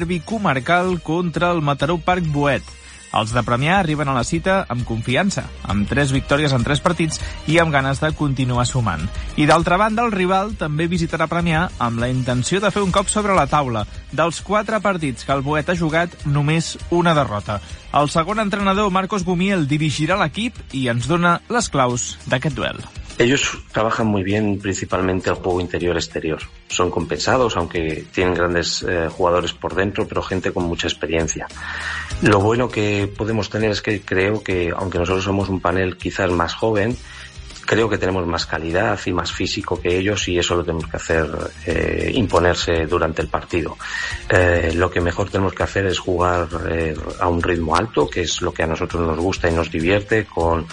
derbi comarcal contra el Mataró Parc Boet. Els de Premià arriben a la cita amb confiança, amb tres victòries en tres partits i amb ganes de continuar sumant. I d'altra banda, el rival també visitarà Premià amb la intenció de fer un cop sobre la taula. Dels quatre partits que el Boet ha jugat, només una derrota. El segon entrenador, Marcos Gumiel, dirigirà l'equip i ens dona les claus d'aquest duel. Ellos trabajan muy bien principalmente el juego interior-exterior. Son compensados, aunque tienen grandes eh, jugadores por dentro, pero gente con mucha experiencia. Lo bueno que podemos tener es que creo que, aunque nosotros somos un panel quizás más joven, creo que tenemos más calidad y más físico que ellos y eso lo tenemos que hacer eh, imponerse durante el partido. Eh, lo que mejor tenemos que hacer es jugar eh, a un ritmo alto, que es lo que a nosotros nos gusta y nos divierte, con,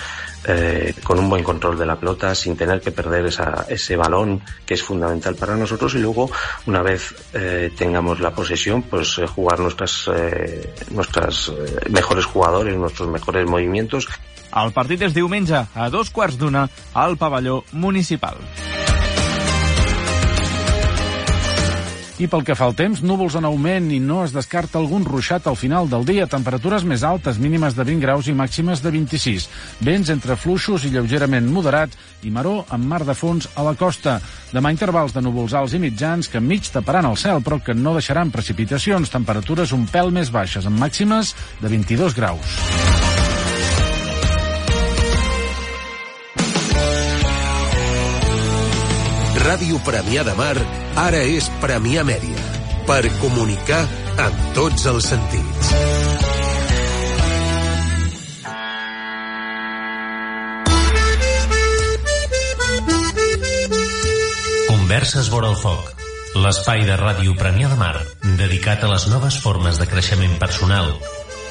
eh, con un buen control de la pelota, sin tener que perder esa, ese balón que es fundamental para nosotros y luego una vez eh, tengamos la posesión, pues jugar nuestras, nuestras mejores jugadores, nuestros mejores movimientos El partit és diumenge a dos quarts d'una al pavelló municipal. I pel que fa al temps, núvols en augment i no es descarta algun ruixat al final del dia. Temperatures més altes, mínimes de 20 graus i màximes de 26. Vents entre fluixos i lleugerament moderats i maró amb mar de fons a la costa. Demà intervals de núvols alts i mitjans que mig taparan el cel però que no deixaran precipitacions. Temperatures un pèl més baixes, amb màximes de 22 graus. Ràdio Premià de Mar ara és Premià Mèdia. Per comunicar amb tots els sentits. Converses vora el foc. L'espai de ràdio Premià de Mar dedicat a les noves formes de creixement personal,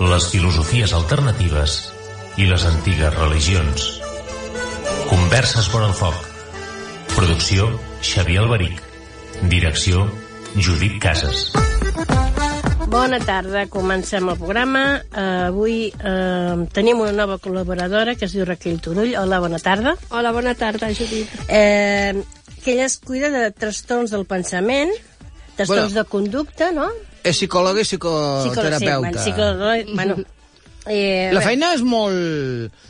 les filosofies alternatives i les antigues religions. Converses vora el foc. Producció Xavier Alberic. Direcció Judit Casas. Bona tarda, comencem el programa. Uh, avui uh, tenim una nova col·laboradora que es diu Raquel Turull. Hola, bona tarda. Hola, bona tarda, Judit. Eh, que ella es cuida de trastorns del pensament, trastorns Bueno. de conducta, no? És psicòloga i psicoterapeuta. Sí, psicòleg, bueno, eh, La bé, feina és molt...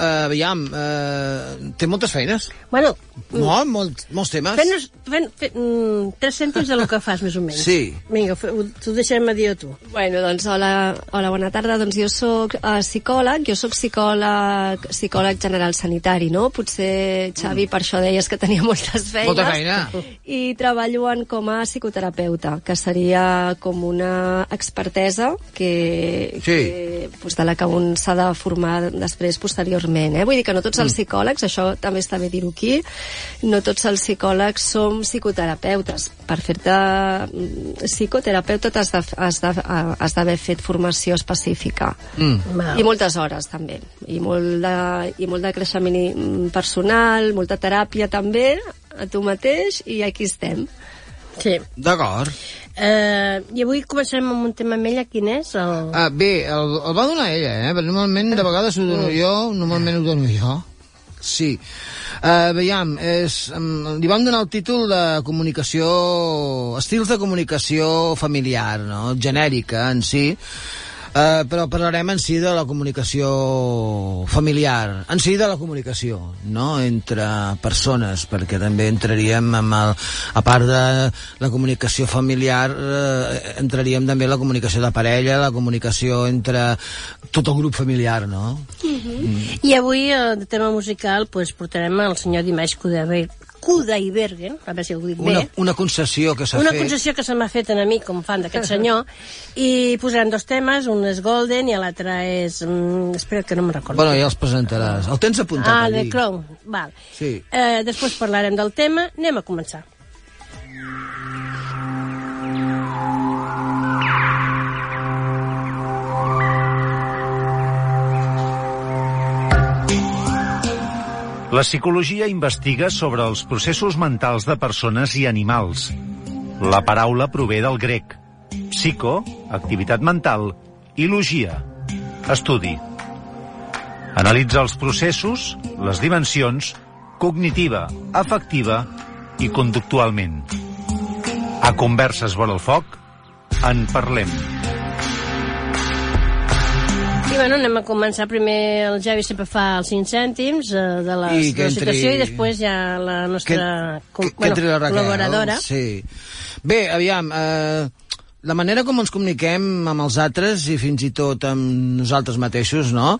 Uh, aviam, uh, té moltes feines. Bueno, No, molt, molts temes. fent, fent, fent mm, tres cèntims del que fas, més o menys. Sí. Vinga, t'ho deixem a dir a tu. Bueno, doncs hola, hola bona tarda. Doncs jo sóc uh, psicòleg, jo sóc psicòleg, psicòleg general sanitari, no? Potser, Xavi, per això deies que tenia moltes feines. Molta feina. I treballo en, com a psicoterapeuta, que seria com una expertesa que, Sí. que pues, de la que un s'ha de formar després, posteriorment. Eh? Vull dir que no tots els psicòlegs, això també està bé dir-ho aquí, no tots els psicòlegs som psicoterapeutes. Per fer-te mm, psicoterapeuta has d'haver fet formació específica. Mm. I moltes hores, també. I molt de, i molt de creixement mm, personal, molta teràpia, també, a tu mateix, i aquí estem. Sí. D'acord. Eh, I avui comencem amb un tema amb ella, quin és? El... Uh, bé, el, el va donar ella, eh? Perquè normalment, de vegades ho dono jo, normalment ho dono jo. Sí. Uh, veiem, és, um, li vam donar el títol de comunicació... estils de comunicació familiar, no? Genèrica, en si. Uh, però parlarem en si de la comunicació familiar, en si de la comunicació, no?, entre persones, perquè també entraríem amb el, a part de la comunicació familiar, eh, entraríem també en la comunicació de parella, la comunicació entre tot el grup familiar, no? I avui, eh, de tema musical, pues, portarem el senyor Dimash Kudaibergen, Kudaibergen, a veure si ho dic bé, Una, una concessió que s'ha una fet... concessió que se m'ha fet a mi com fan d'aquest senyor, i posarem dos temes, un és Golden i l'altre és... Mm, espera, que no me'n recordo. Bueno, ja els presentaràs. El tens apuntat ah, allí. The Crown, val. Sí. Eh, després parlarem del tema, anem a començar. La psicologia investiga sobre els processos mentals de persones i animals. La paraula prové del grec. Psico, activitat mental, i logia, estudi. Analitza els processos, les dimensions, cognitiva, afectiva i conductualment. A Converses vora el foc, En parlem. I bueno, anem a començar primer, el Javi sempre fa els 5 cèntims eh, de, la, I de que la entri- situació i després ja la nostra com, que, que entri la Raquel, col·laboradora. Sí. Bé, aviam, eh, la manera com ens comuniquem amb els altres i fins i tot amb nosaltres mateixos, no?,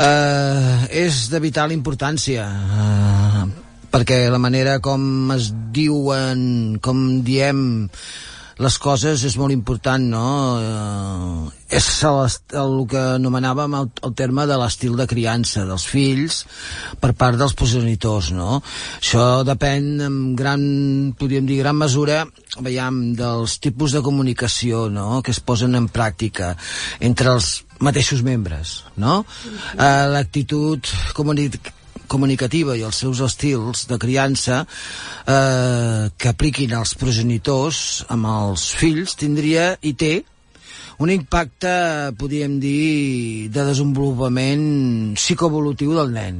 eh, és de vital importància. Eh, perquè la manera com es diuen, com diem les coses és molt important, no? Eh, és el, que anomenàvem el, el terme de l'estil de criança dels fills per part dels progenitors, no? Això depèn en gran, podríem dir, gran mesura, veiem, dels tipus de comunicació, no?, que es posen en pràctica entre els mateixos membres, no? Eh, L'actitud comunicativa comunicativa i els seus estils de criança eh, que apliquin els progenitors amb els fills tindria i té un impacte, podríem dir, de desenvolupament psicoevolutiu del nen.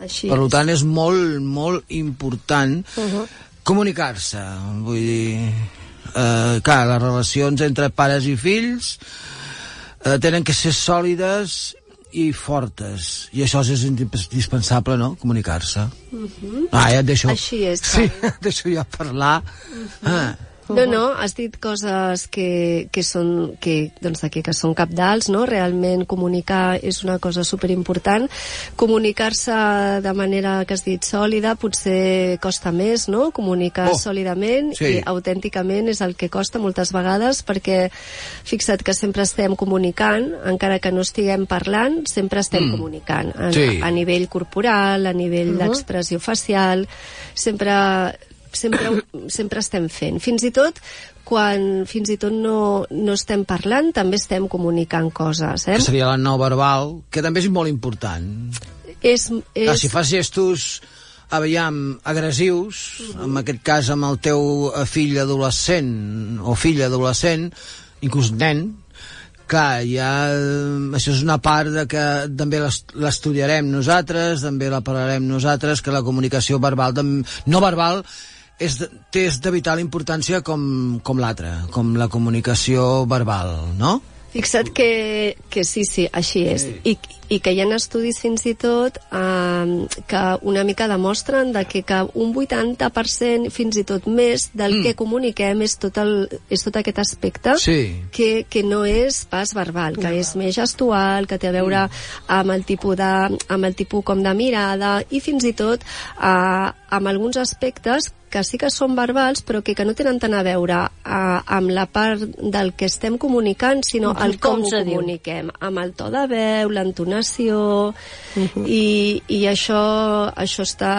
Així Per és. tant, és molt, molt important Uh -huh. comunicar-se. Vull dir, eh, clar, les relacions entre pares i fills eh, tenen que ser sòlides i fortes. I això és indispensable, no?, comunicar-se. Uh -huh. Ah, ja et deixo... Així és, Sí, et deixo ja parlar. Ah. No, no, has dit coses que, que són, que, doncs, que, que són capdals, no? Realment comunicar és una cosa superimportant. Comunicar-se de manera que has dit sòlida potser costa més, no? Comunicar Oh, sòlidament sí. i autènticament és el que costa moltes vegades perquè fixa't que sempre estem comunicant, encara que no estiguem parlant, sempre estem Mm. comunicant. A, Sí. a nivell corporal, a nivell Mhm. d'expressió facial, sempre sempre, sempre estem fent. Fins i tot quan fins i tot no, no estem parlant, també estem comunicant coses. Eh? Que seria la no verbal, que també és molt important. És, és... Clar, si fas gestos aviam, agressius, en aquest cas amb el teu eh, fill adolescent o filla adolescent, inclús nen, clar, ja, eh, això és una part de que també l'es- l'estudiarem nosaltres, també la parlarem nosaltres, que la comunicació verbal, no verbal, és de, té és de vital importància com, com l'altra, com la comunicació verbal, no? Fixa't que, que sí, sí, així és. I, I que hi ha estudis fins i tot eh, que una mica demostren de que, que un 80% fins i tot més del Mm. que comuniquem és tot, el, és tot aquest aspecte Sí. que, que no és pas verbal, que és més gestual, que té a veure amb el tipus de, amb el tipus com de mirada i fins i tot eh, amb alguns aspectes que sí que són verbals però que, que no tenen tant a veure eh, amb la part del que estem comunicant sinó el com, Com ho se diu. comuniquem amb el to de veu, l'entonació i, i això això està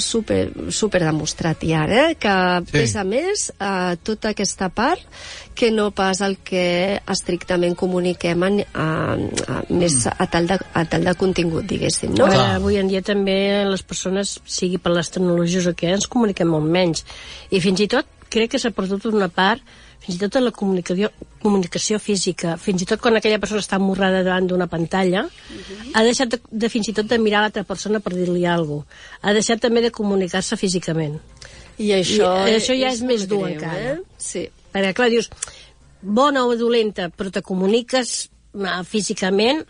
super, super demostrat ja, eh? que Sí. pesa més eh, tota aquesta part que no pas el que estrictament comuniquem a, a, a, més a tal, de, a tal de contingut, diguéssim. No? Ara, avui en dia també les persones, sigui per les tecnologies o què, ens comuniquem molt menys. I fins i tot crec que s'ha perdut una part fins i tot en la comunicació, comunicació física, fins i tot quan aquella persona està amorrada davant d'una pantalla, ha deixat de, de fins i tot de mirar l'altra persona per dir-li alguna cosa. Ha deixat també de comunicar-se físicament. I això, I això ja és, és més dur greu, encara. eh? Sí. Perquè, clar, dius, bona o dolenta, però te comuniques ah, físicament,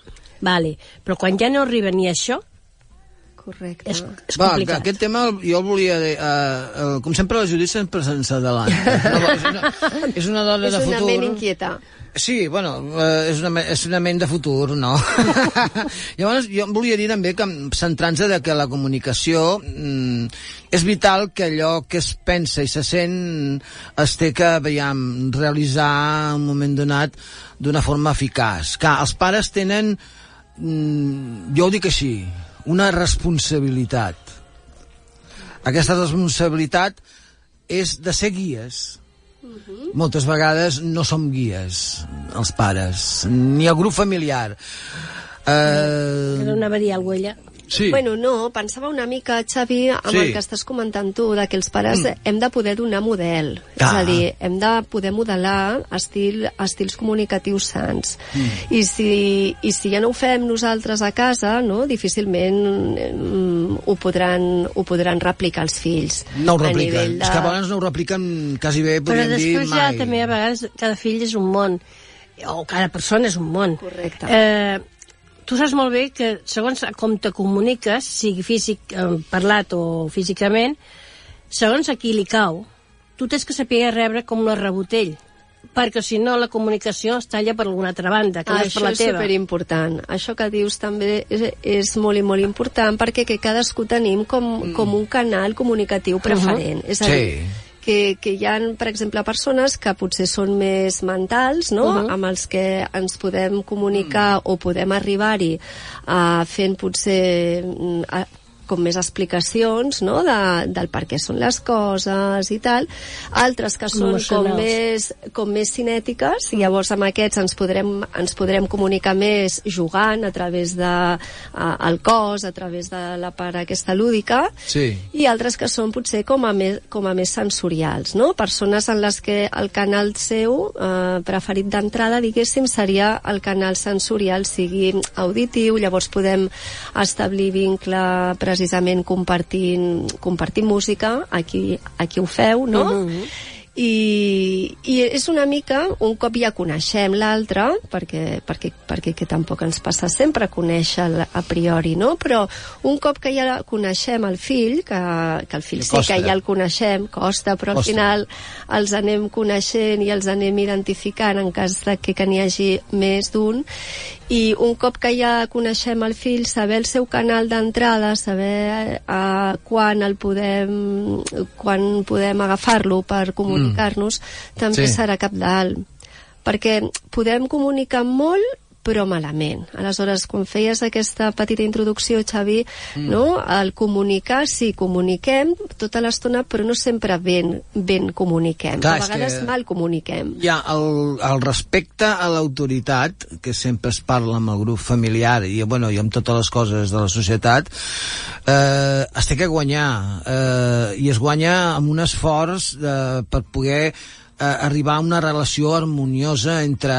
vale. Però quan ja no arriba ni això, Correcte. és, és Va, complicat. aquest tema jo el volia dir, uh, uh, com sempre la Judit sempre se'ns adelanta. No, és, una, és una dona és de una futur. ment inquieta. Sí, bueno, uh, és, una, és una ment de futur, no? Llavors, jo em volia dir també que, centrant-se de que la comunicació mm, és vital que allò que es pensa i se sent es té que, veiem, realitzar en un moment donat d'una forma eficaç. Que els pares tenen, mm, jo ho dic així, una responsabilitat. Aquesta responsabilitat és de ser guies. Moltes vegades no som guies, els pares, ni el grup familiar. Eh, una a dir alguna ella. Sí. Bueno, no, pensava una mica, Xavi, amb Sí. el que estàs comentant tu, de que els pares mm. hem de poder donar model. Ah. És a dir, hem de poder modelar estil, estils comunicatius sants. Mm. I, si, I si ja no ho fem nosaltres a casa, no, difícilment mm, ho, podran, ho podran replicar els fills. No ho repliquen. nivell És que a vegades no ho repliquen quasi bé, Però podríem dir, després ja mai. també a vegades cada fill és un món, o cada persona és un món. Correcte. Eh, tu saps molt bé que segons com te comuniques, sigui físic, eh, parlat o físicament, segons a qui li cau, tu tens que saber rebre com un rebotell perquè si no la comunicació es talla per alguna altra banda, que no és per Això la és teva. superimportant. Això que dius també és, és molt i molt important perquè que cadascú tenim com, mm. com un canal comunicatiu preferent. Uh -huh. És a Sí. Que, que hi ha, per exemple, persones que potser són més mentals, no? Uh -huh. amb els que ens podem comunicar mm. o podem arribar-hi uh, fent potser a, com més explicacions no? de, del per què són les coses i tal, altres que són com més, com més cinètiques, i llavors amb aquests ens podrem, ens podrem comunicar més jugant a través de el cos, a través de la part aquesta lúdica, Sí. i altres que són potser com a més, com a més sensorials, no? Persones en les que el canal seu eh, preferit d'entrada, diguéssim, seria el canal sensorial, sigui auditiu, llavors podem establir vincle precisament compartint, compartint música, aquí, aquí ho feu, no? Uh -huh. I, i és una mica, un cop ja coneixem l'altre, perquè, perquè, perquè que tampoc ens passa sempre conèixer a priori, no? Però un cop que ja coneixem el fill, que, que el fill sí que ja el coneixem, costa, però al Costa. final els anem coneixent i els anem identificant en cas de que, que n'hi hagi més d'un, i un cop que ja coneixem el fill, saber el seu canal d'entrada, saber uh, quan el podem quan podem agafar-lo per comunicar-nos, també Sí. serà cap dalt. Perquè podem comunicar molt però malament. Aleshores, quan feies aquesta petita introducció, Xavi, mm. no? el comunicar, sí, comuniquem tota l'estona, però no sempre ben, ben comuniquem. Clar, a vegades que- mal comuniquem. Hi ha el, el respecte a l'autoritat, que sempre es parla amb el grup familiar i, bueno, i amb totes les coses de la societat, eh, es té que guanyar, eh, i es guanya amb un esforç eh, per poder eh, arribar a una relació harmoniosa entre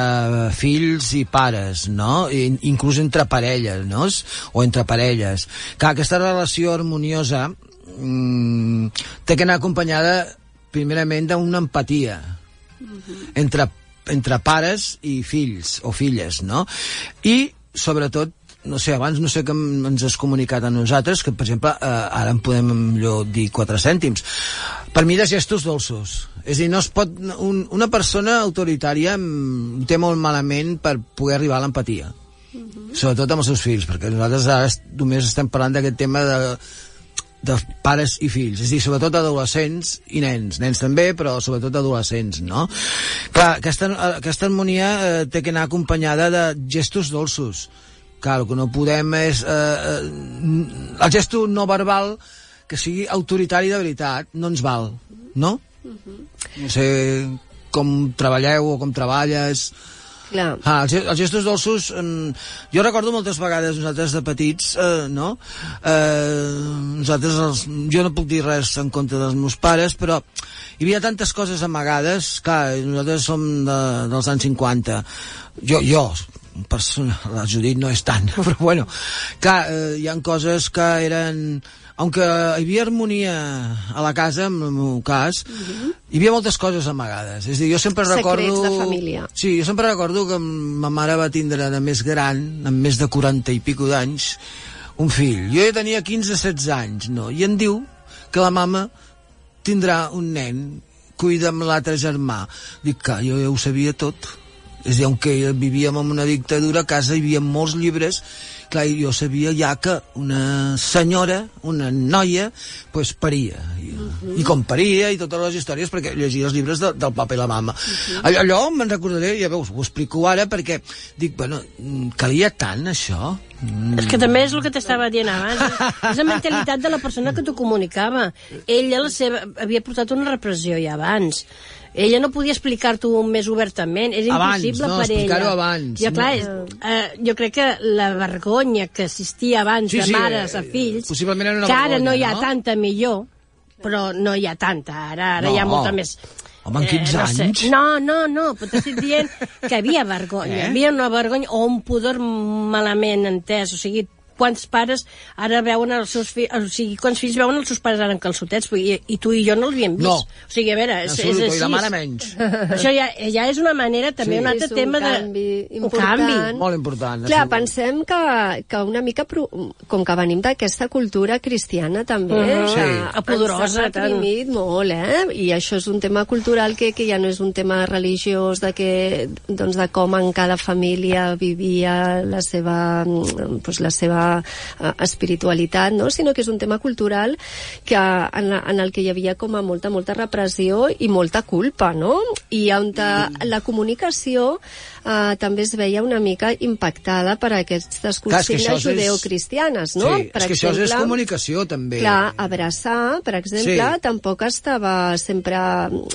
fills i pares, no? I, inclús entre parelles, no? O entre parelles. Clar, aquesta relació harmoniosa mm, té que anar acompanyada primerament d'una empatia entre, entre pares i fills o filles, no? I, sobretot, no sé, abans no sé que ens has comunicat a nosaltres, que, per exemple, eh, ara en podem millor dir quatre cèntims. Per mi, de gestos dolços. És a dir, no es pot... Un, una persona autoritària mm, té molt malament per poder arribar a l'empatia. Sobretot amb els seus fills, perquè nosaltres ara est- només estem parlant d'aquest tema de, de pares i fills, és a dir, sobretot adolescents i nens, nens també, però sobretot adolescents, no? Clar, aquesta, aquesta harmonia eh, té que anar acompanyada de gestos dolços. Clar, el que no podem és... Eh, eh, el gesto no verbal que sigui autoritari de veritat no ens val, no? No sé com treballeu o com treballes... Clar. Ah, els, els gestos dolços, mm, jo recordo moltes vegades nosaltres de petits, eh, no? Eh, nosaltres, els, jo no puc dir res en contra dels meus pares, però hi havia tantes coses amagades, clar, nosaltres som de, dels anys 50. Jo, jo, persona, la Judit no és tant, però bueno, clar, eh, hi han coses que eren aunque hi havia harmonia a la casa, en el meu cas, hi havia moltes coses amagades. És a dir, jo sempre Secrets recordo... de família. Sí, jo sempre recordo que ma mare va tindre de més gran, amb més de 40 i pico d'anys, un fill. Jo ja tenia 15-16 anys, no? I em diu que la mama tindrà un nen, cuida amb l'altre germà. Dic que jo ja ho sabia tot. És a dir, aunque vivíem en una dictadura, a casa hi havia molts llibres, clar, i jo sabia ja que una senyora, una noia, pues paria. I I com paria i totes les històries perquè llegia els llibres de, del papa i la mama. Allò, allò me'n recordaré, ja veus, ho explico ara perquè dic, bueno, calia tant això? És que també és el que t'estava dient abans. És la mentalitat de la persona que t'ho comunicava. Ella la seva, havia portat una repressió ja abans. Ella no podia explicar-t'ho més obertament, era Abans, impossible no, per ella. abans. Ja, clar, No. és, eh, jo crec que la vergonya que existia abans Sí, de sí, mares a eh, fills, possiblement era una que ara vergonya, no hi ha no? tanta millor, però no hi ha tanta, ara, ara No. hi ha molta més... Home, en 15 no sé. anys. No, no, no, però t'estic dient que havia vergonya, Eh? eh? havia una vergonya o un pudor malament entès, o sigui, quants pares ara veuen els seus fills, o sigui, quants fills veuen els seus pares ara en calçotets, i, i tu i jo no l'havíem vist. No. O sigui, a veure, és, és així. i la mare menys. Això ja, ja és una manera, també, Sí. un altre És un tema canvi de... Un important. canvi. Molt important. Clar, això. pensem que, que una mica, pro, com que venim d'aquesta cultura cristiana també, Mhm. Sí. que reprimit molt, eh? I això és un tema cultural que, que ja no és un tema religiós de, que, doncs, de com en cada família vivia la seva, doncs, la seva eh, espiritualitat, no? sinó que és un tema cultural que, en, en el que hi havia com a molta, molta repressió i molta culpa, no? I on Mm. la comunicació eh, també es veia una mica impactada per aquestes consignes és- judeocristianes, no? Sí, és que això és comunicació, també. Clar, abraçar, per exemple, Sí. tampoc estava sempre,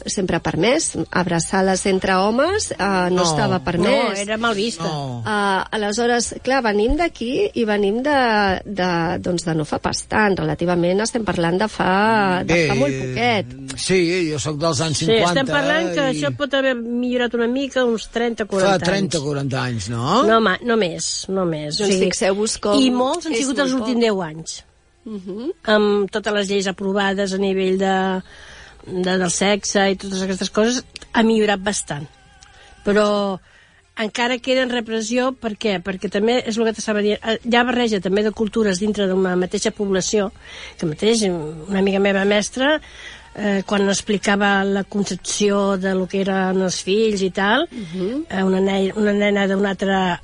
sempre permès. Abraçar-les entre homes eh, no, No. estava No, permès. era mal vista. No. Uh, aleshores, clar, venim d'aquí i venim de, de, doncs de no fa pas tant, relativament estem parlant de fa, de fa molt poquet. Sí, jo sóc dels anys Sí, 50. estem parlant que i... això pot haver millorat una mica uns 30-40 Fa anys. 30 o 40 anys, no? No, ma, no més, no més. Doncs fixeu-vos com I molts han sigut els últims poc. 10 anys. Amb totes les lleis aprovades a nivell de, de, del sexe i totes aquestes coses, ha millorat bastant. Però encara queda en repressió, per què? Perquè també és el que t'estava dient, eh, hi ha barreja també de cultures dintre d'una mateixa població, que mateix una amiga meva mestra, eh, quan explicava la concepció de lo que eren els fills i tal, eh, una, ne una nena d'una altra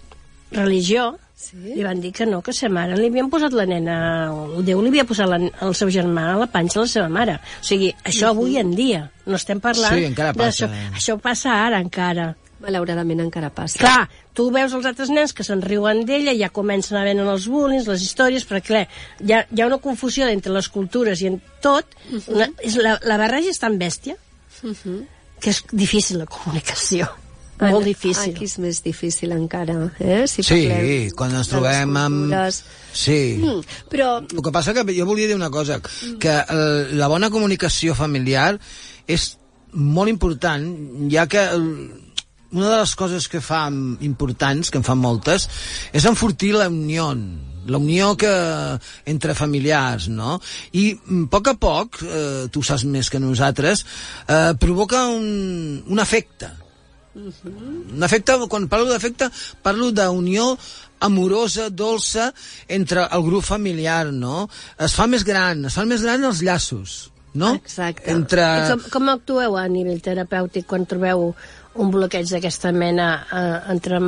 religió, Sí? li van dir que no, que sa mare li havien posat la nena, el Déu li havia posat la, el seu germà a la panxa de la seva mare. O sigui, això avui en dia, no estem parlant Sí, encara passa. d'això. Això passa ara encara. Malauradament encara passa. Clar, tu veus els altres nens que se'n riuen d'ella, ja comencen a veure els bullying, les històries, perquè clar, hi ha, hi ha una confusió entre les cultures i en tot, una, és la, la barreja és tan bèstia que és difícil la comunicació. Molt difícil. Aquí és més difícil encara, eh? Si Sí, parlem quan ens trobem amb... Sí. Mm, però El que passa que jo volia dir una cosa, que eh, la bona comunicació familiar és molt important, ja que una de les coses que fa importants, que en fan moltes, és enfortir la unió, la unió que, entre familiars, no? I mm, a poc a poc, eh, tu saps més que nosaltres, eh, provoca un, un efecte. Un efecte, quan parlo d'efecte, parlo d'unió amorosa, dolça, entre el grup familiar, no? Es fa més gran, es fan més gran els llaços, no? Exacte. Entre... Com, com actueu a nivell terapèutic quan trobeu un bloqueig d'aquesta mena eh, entre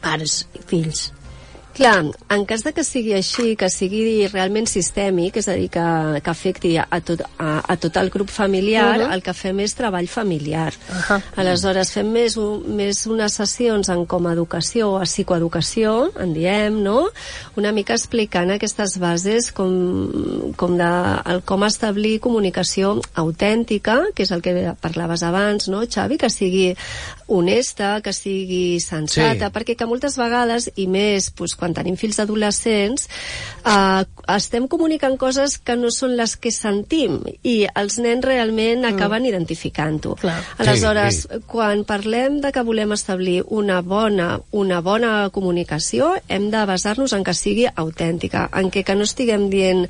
pares i fills? Clar, en cas de que sigui així, que sigui realment sistèmic, és a dir, que, que afecti a tot, a, a tot el grup familiar, uh. -huh. el que fem és treball familiar. Uh. -huh. Aleshores, fem més, un, més unes sessions en com a educació o a psicoeducació, en diem, no? Una mica explicant aquestes bases com, com, de, el, com establir comunicació autèntica, que és el que parlaves abans, no, Xavi? Que sigui honesta, que sigui sensata, Sí. perquè que moltes vegades, i més doncs, quan tenim fills adolescents, eh, estem comunicant coses que no són les que sentim i els nens realment acaben identificant-ho. Clar. Aleshores, Sí, quan parlem de que volem establir una bona, una bona comunicació, hem de basar-nos en que sigui autèntica, en què que no estiguem dient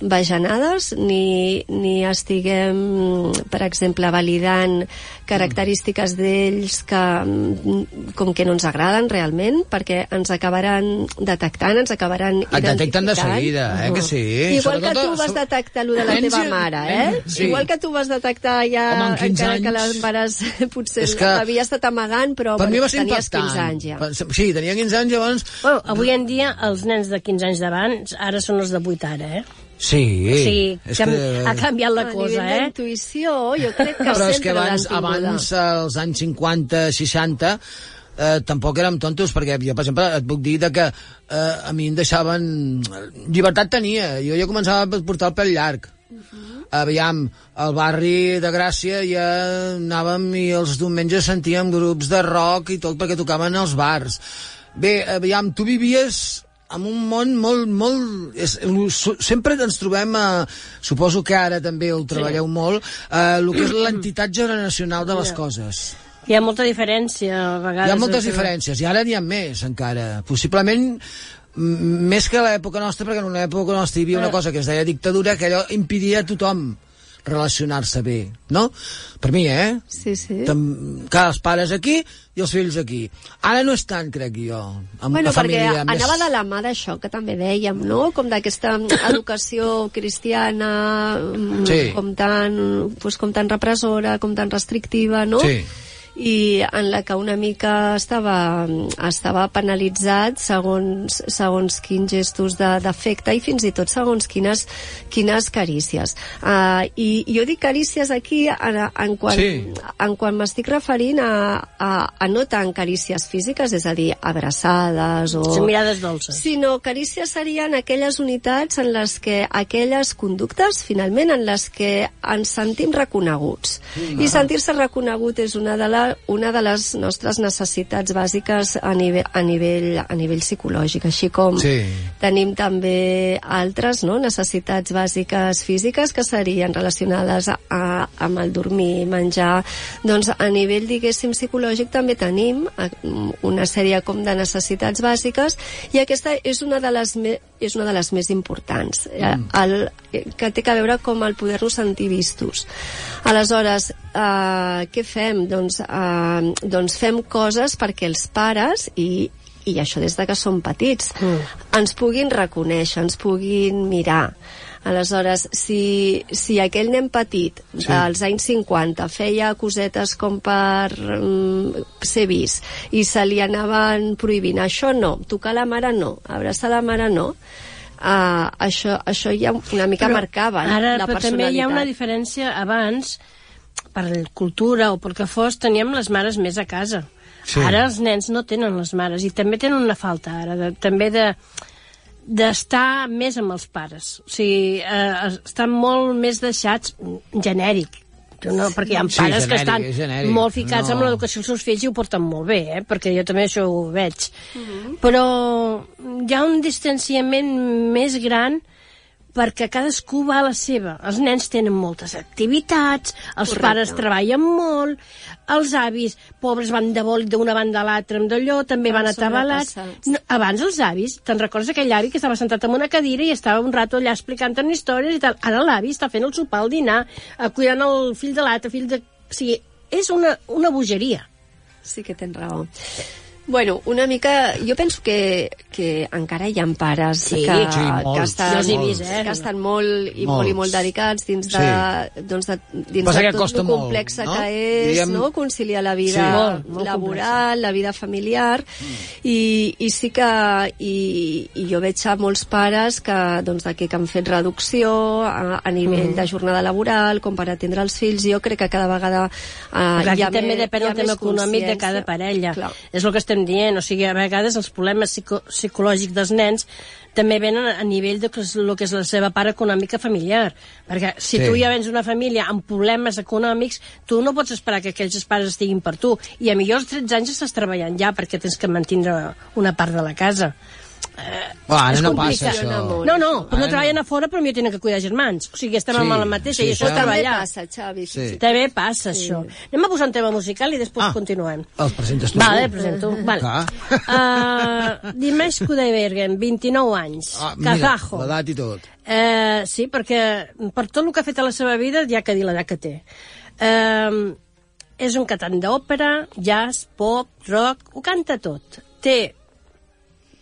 bajanades ni, ni estiguem, per exemple, validant característiques d'ells que mm, com que no ens agraden realment, perquè ens acabaran detectant, ens acabaran Et detecten de seguida, eh, que sí. Igual que Sobretot- tu vas detectar allò de la teva mare, eh? Sí. Igual que tu vas detectar ja, Home, amb 15 encara que anys- l'embaràs potser És que- l'havia estat amagant, però Per mi bueno, va ser tenies impactant. 15 anys ja. Sí, tenia 15 anys, llavors... Bueno, avui en dia els nens de 15 anys d'abans ara són els de 8 ara, eh? Sí, Sí, és que que... ha canviat la a cosa, nivell eh? d'intuïció, jo crec que Però és que abans, abans, als anys 50, 60, eh, tampoc érem tontos, perquè jo, per exemple, et puc dir de que eh, a mi em deixaven... Llibertat tenia, jo ja començava a portar el pèl llarg. Uh -huh. Aviam, al barri de Gràcia ja anàvem i els diumenges sentíem grups de rock i tot perquè tocaven als bars. Bé, aviam, tu vivies en un món molt, molt... És, sempre ens trobem, a, suposo que ara també ho treballeu sí. molt, eh, el que és l'entitat generacional de les coses. Hi ha molta diferència, a vegades. Hi ha moltes diferències, i ara n'hi ha més, encara. Possiblement més que a l'època nostra, perquè en una època nostra hi havia una cosa que es deia dictadura, que allò impedia a tothom relacionar-se bé, no? Per mi, eh? Sí, sí. Tam- Cada els pares aquí i els fills aquí. Ara no és tant, crec jo, amb Bueno, la perquè família. més- anava de la mà d'això que també dèiem, no? Com d'aquesta educació cristiana, mm, Sí. com, tan, pues, com tan repressora, com tan restrictiva, no? Sí. I en la que una mica estava, estava penalitzat segons, segons quins gestos de- d'afecte i fins i tot segons quines, quines carícies. Uh, I jo dic carícies aquí en, en quan, Sí. en quan m'estic referint a, a, a no tant carícies físiques, és a dir, abraçades o... Són mirades dolces. Sinó carícies serien aquelles unitats en les que aquelles conductes, finalment, en les que ens sentim reconeguts. I sentir-se reconegut és una de, la, una de les nostres necessitats bàsiques a nivell, a nivell, a nivell psicològic, així com Sí. tenim també altres no? necessitats bàsiques físiques que serien relacionades a, a, amb el dormir, menjar. Doncs a nivell, diguéssim, psicològic també tenim eh, una sèrie com de necessitats bàsiques i aquesta és una de les, me, és una de les més importants, mm. el, que té a veure com el poder-nos sentir vistos. Aleshores, eh, què fem? Doncs, eh, doncs fem coses perquè els pares i, i això des de que som petits, mm. ens puguin reconèixer, ens puguin mirar. Aleshores, si, si aquell nen petit sí. dels anys 50 feia cosetes com per mm, ser vist i se li anaven prohibint això no, tocar la mare no, abraçar la mare no, uh, això, això ja una mica Però marcava ara, la però també hi ha una diferència. Abans per cultura o pel que fos teníem les mares més a casa. Sí. ara els nens no tenen les mares i també tenen una falta ara de, també de d'estar més amb els pares o sigui, eh, estan molt més deixats genèric no, perquè hi ha Sí, pares que genèric, estan és genèric. molt ficats No. amb l'educació dels seus fills i ho porten molt bé, eh? perquè jo també això ho veig. Però hi ha un distanciament més gran perquè cadascú va a la seva. Els nens tenen moltes activitats, els Correcte. pares treballen molt, els avis, pobres, van de vol d'una banda a l'altra amb d'allò, també van Van atabalats. No, abans els avis, te'n recordes aquell avi que estava sentat en una cadira i estava un rato allà explicant una històries i tal. Ara l'avi està fent el sopar, el dinar, eh, cuidant el fill de l'altre, fill de... O sigui, és una, una bogeria. Sí que tens raó. Bueno, una mica... Jo penso que, que encara hi ha pares Sí, que, sí, molts, que, estan, he vist, eh? que estan molt i Molts. molt i molt dedicats dins de, doncs de, dins Passa de que tot el molt, complex no? que és, Diguem- no? conciliar la vida Sí. Molt, molt laboral, la vida familiar, i, i sí que i, i jo veig a molts pares que, doncs, que han fet reducció a, a nivell de jornada laboral, com per atendre els fills, jo crec que cada vegada eh, Perquè hi ha també més, depèn hi ha del tema més econòmic de cada parella. Clar. És el que estem dient. O sigui, a vegades els problemes psico psicològics dels nens també venen a nivell de que és el que és la seva part econòmica familiar. Perquè si Sí. tu ja vens d'una família amb problemes econòmics, tu no pots esperar que aquells pares estiguin per tu. I a millor als 13 anys estàs treballant ja perquè tens que mantenir una part de la casa. Bueno, ara És no passa això. No, no, però no treballen a fora, però millor tenen que cuidar germans. O sigui, estem Sí, amb la mateixa sí, i això és això- També treballar. passa, Xavi. Sí. Sí. També passa sí. això. Anem a posar un tema musical i després Ah. continuem. Els presentes tu. Vale, presento. Vale. Uh, Dimash Kudaibergen, 29 anys. Ah, mira, Kazajo. l'edat i tot. Uh, sí, perquè per tot el que ha fet a la seva vida ja que dir l'edat que té. Uh, és un cantant d'òpera, jazz, pop, rock, ho canta tot. Té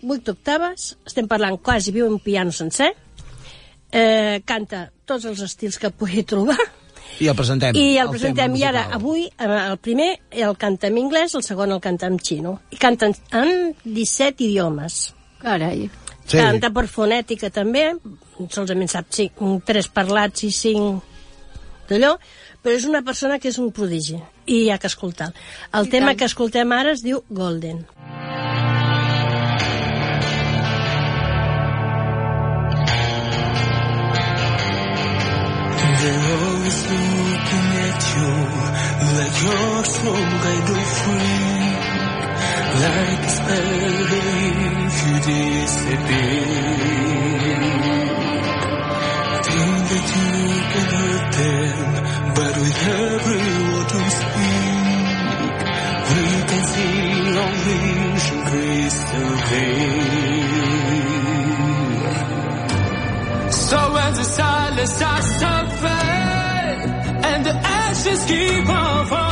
8 octaves, estem parlant quasi viu un piano sencer, eh, canta tots els estils que pugui trobar, I el presentem. i el tema presentem, i ara, avui, eh, el primer el canta en anglès, el segon el canta en xino. I canten en 17 idiomes. Carai. Sí. canta per fonètica també, solament sap cinc, tres parlats i cinc d'allò, però és una persona que és un prodigi i hi ha que escoltar. El I tema tant. que escoltem ara es diu Golden. At you like you're some kind of. Like a spell you disappear. Think that you can hurt them, but with every word you speak, we can see long vision crystal clear. So when the silence starts to fade and the ashes keep on falling,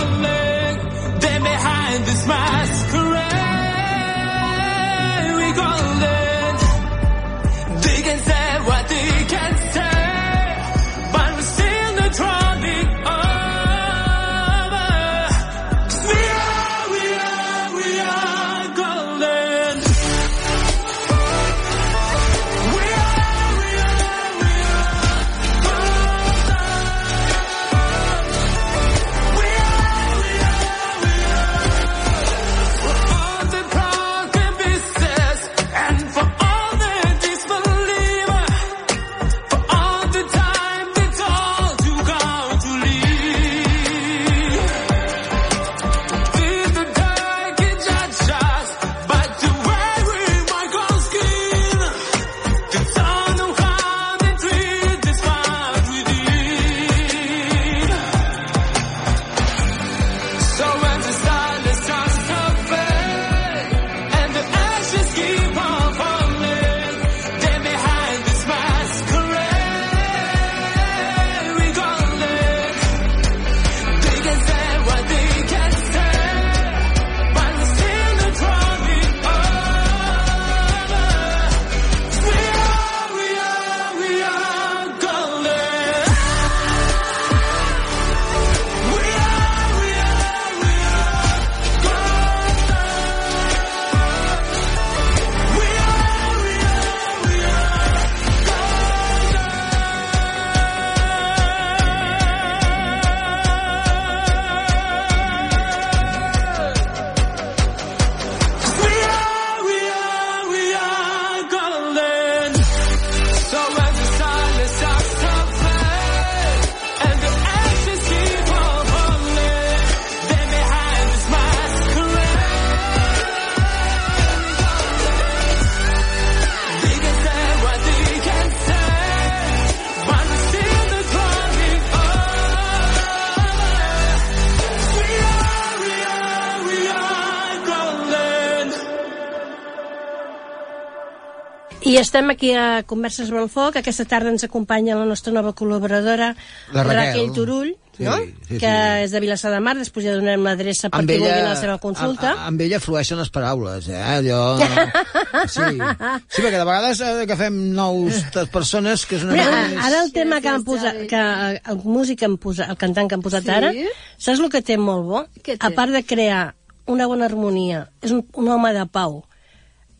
I estem aquí a Converses amb el Foc. Aquesta tarda ens acompanya la nostra nova col·laboradora, La Raquel. Turull, Sí, no? sí, que sí. és de Vilassar de Mar. Després ja donem l'adreça per qui vulgui anar a la seva consulta. Amb, amb ella flueixen les paraules, eh? Allò... Sí, sí perquè de vegades eh, agafem nous de persones que és una a- més... ara el tema que han posat, que eh, el músic que han posat, el cantant que han posat Sí? ara, saps el que té molt bo? A part de crear una bona harmonia, és un, un home de pau,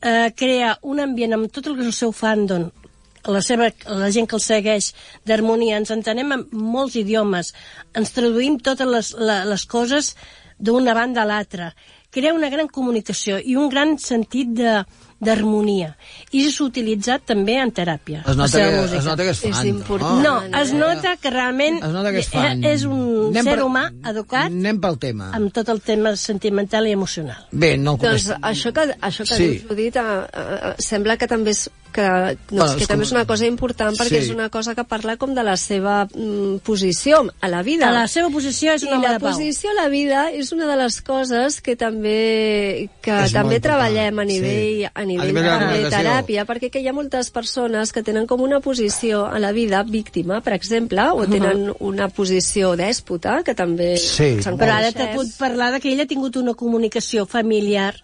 eh, crea un ambient amb tot el que és el seu fandom, la, seva, la gent que el segueix d'harmonia, ens entenem en molts idiomes, ens traduïm totes les, les coses d'una banda a l'altra, crea una gran comunicació i un gran sentit de d'harmonia i és utilitzat també en teràpia Es la nota, que, música. es nota que és fan, És important. no? No, es nota que realment Es nota que és fan. és un Anem ser per- humà educat Anem pel tema. amb tot el tema sentimental i emocional. Bé, no el Doncs això que, això que Sí. dius, Judit, eh, eh, sembla que també és, que, doncs, Bueno, és que també com- és una cosa important perquè Sí. és una cosa que parla com de la seva mm, posició a la vida. A la seva posició és un I home la de pau. posició a la vida és una de les coses que també que És també treballem a sí. Nivell, a nivell, de la de, teràpia, perquè que hi ha moltes persones que tenen com una posició a la vida víctima, per exemple, o tenen una posició dèspota, que també Sí. se'n Però ara t'he pogut parlar de que ell ha tingut una comunicació familiar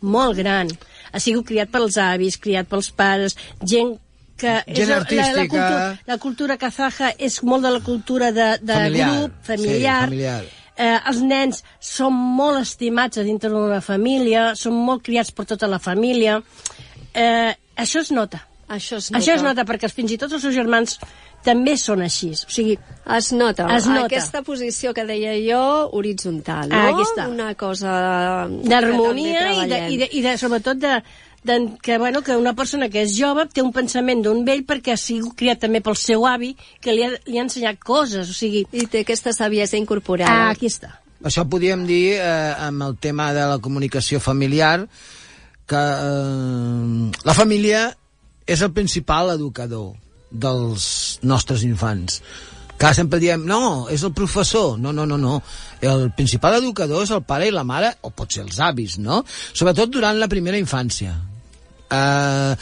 molt gran. Ha sigut criat pels avis, criat pels pares, gent que Gent la, la, la, artística. cultura, la cultura kazaja és molt de la cultura de, de Familiar, grup, sí, familiar. Eh, els nens són molt estimats a dintre d'una família, són molt criats per tota la família. Eh, això es nota. Això es nota. Això es nota, perquè fins i tot els seus germans també són així. O sigui, Es nota. Es nota. Aquesta posició que deia jo, horitzontal, no? Ah, aquí està. Una cosa... d'harmonia i, de, i, de, i de, sobretot de, que, bueno, que una persona que és jove té un pensament d'un vell perquè ha sigut criat també pel seu avi que li ha, li ha ensenyat coses, o sigui... I té aquesta saviesa incorporada. Ah, aquí està. Això podríem dir, eh, amb el tema de la comunicació familiar, que eh, la família és el principal educador dels nostres infants. Clar, sempre diem, no, és el professor. No, no, no, no. El principal educador és el pare i la mare, o pot ser els avis, no? Sobretot durant la primera infància. Uh,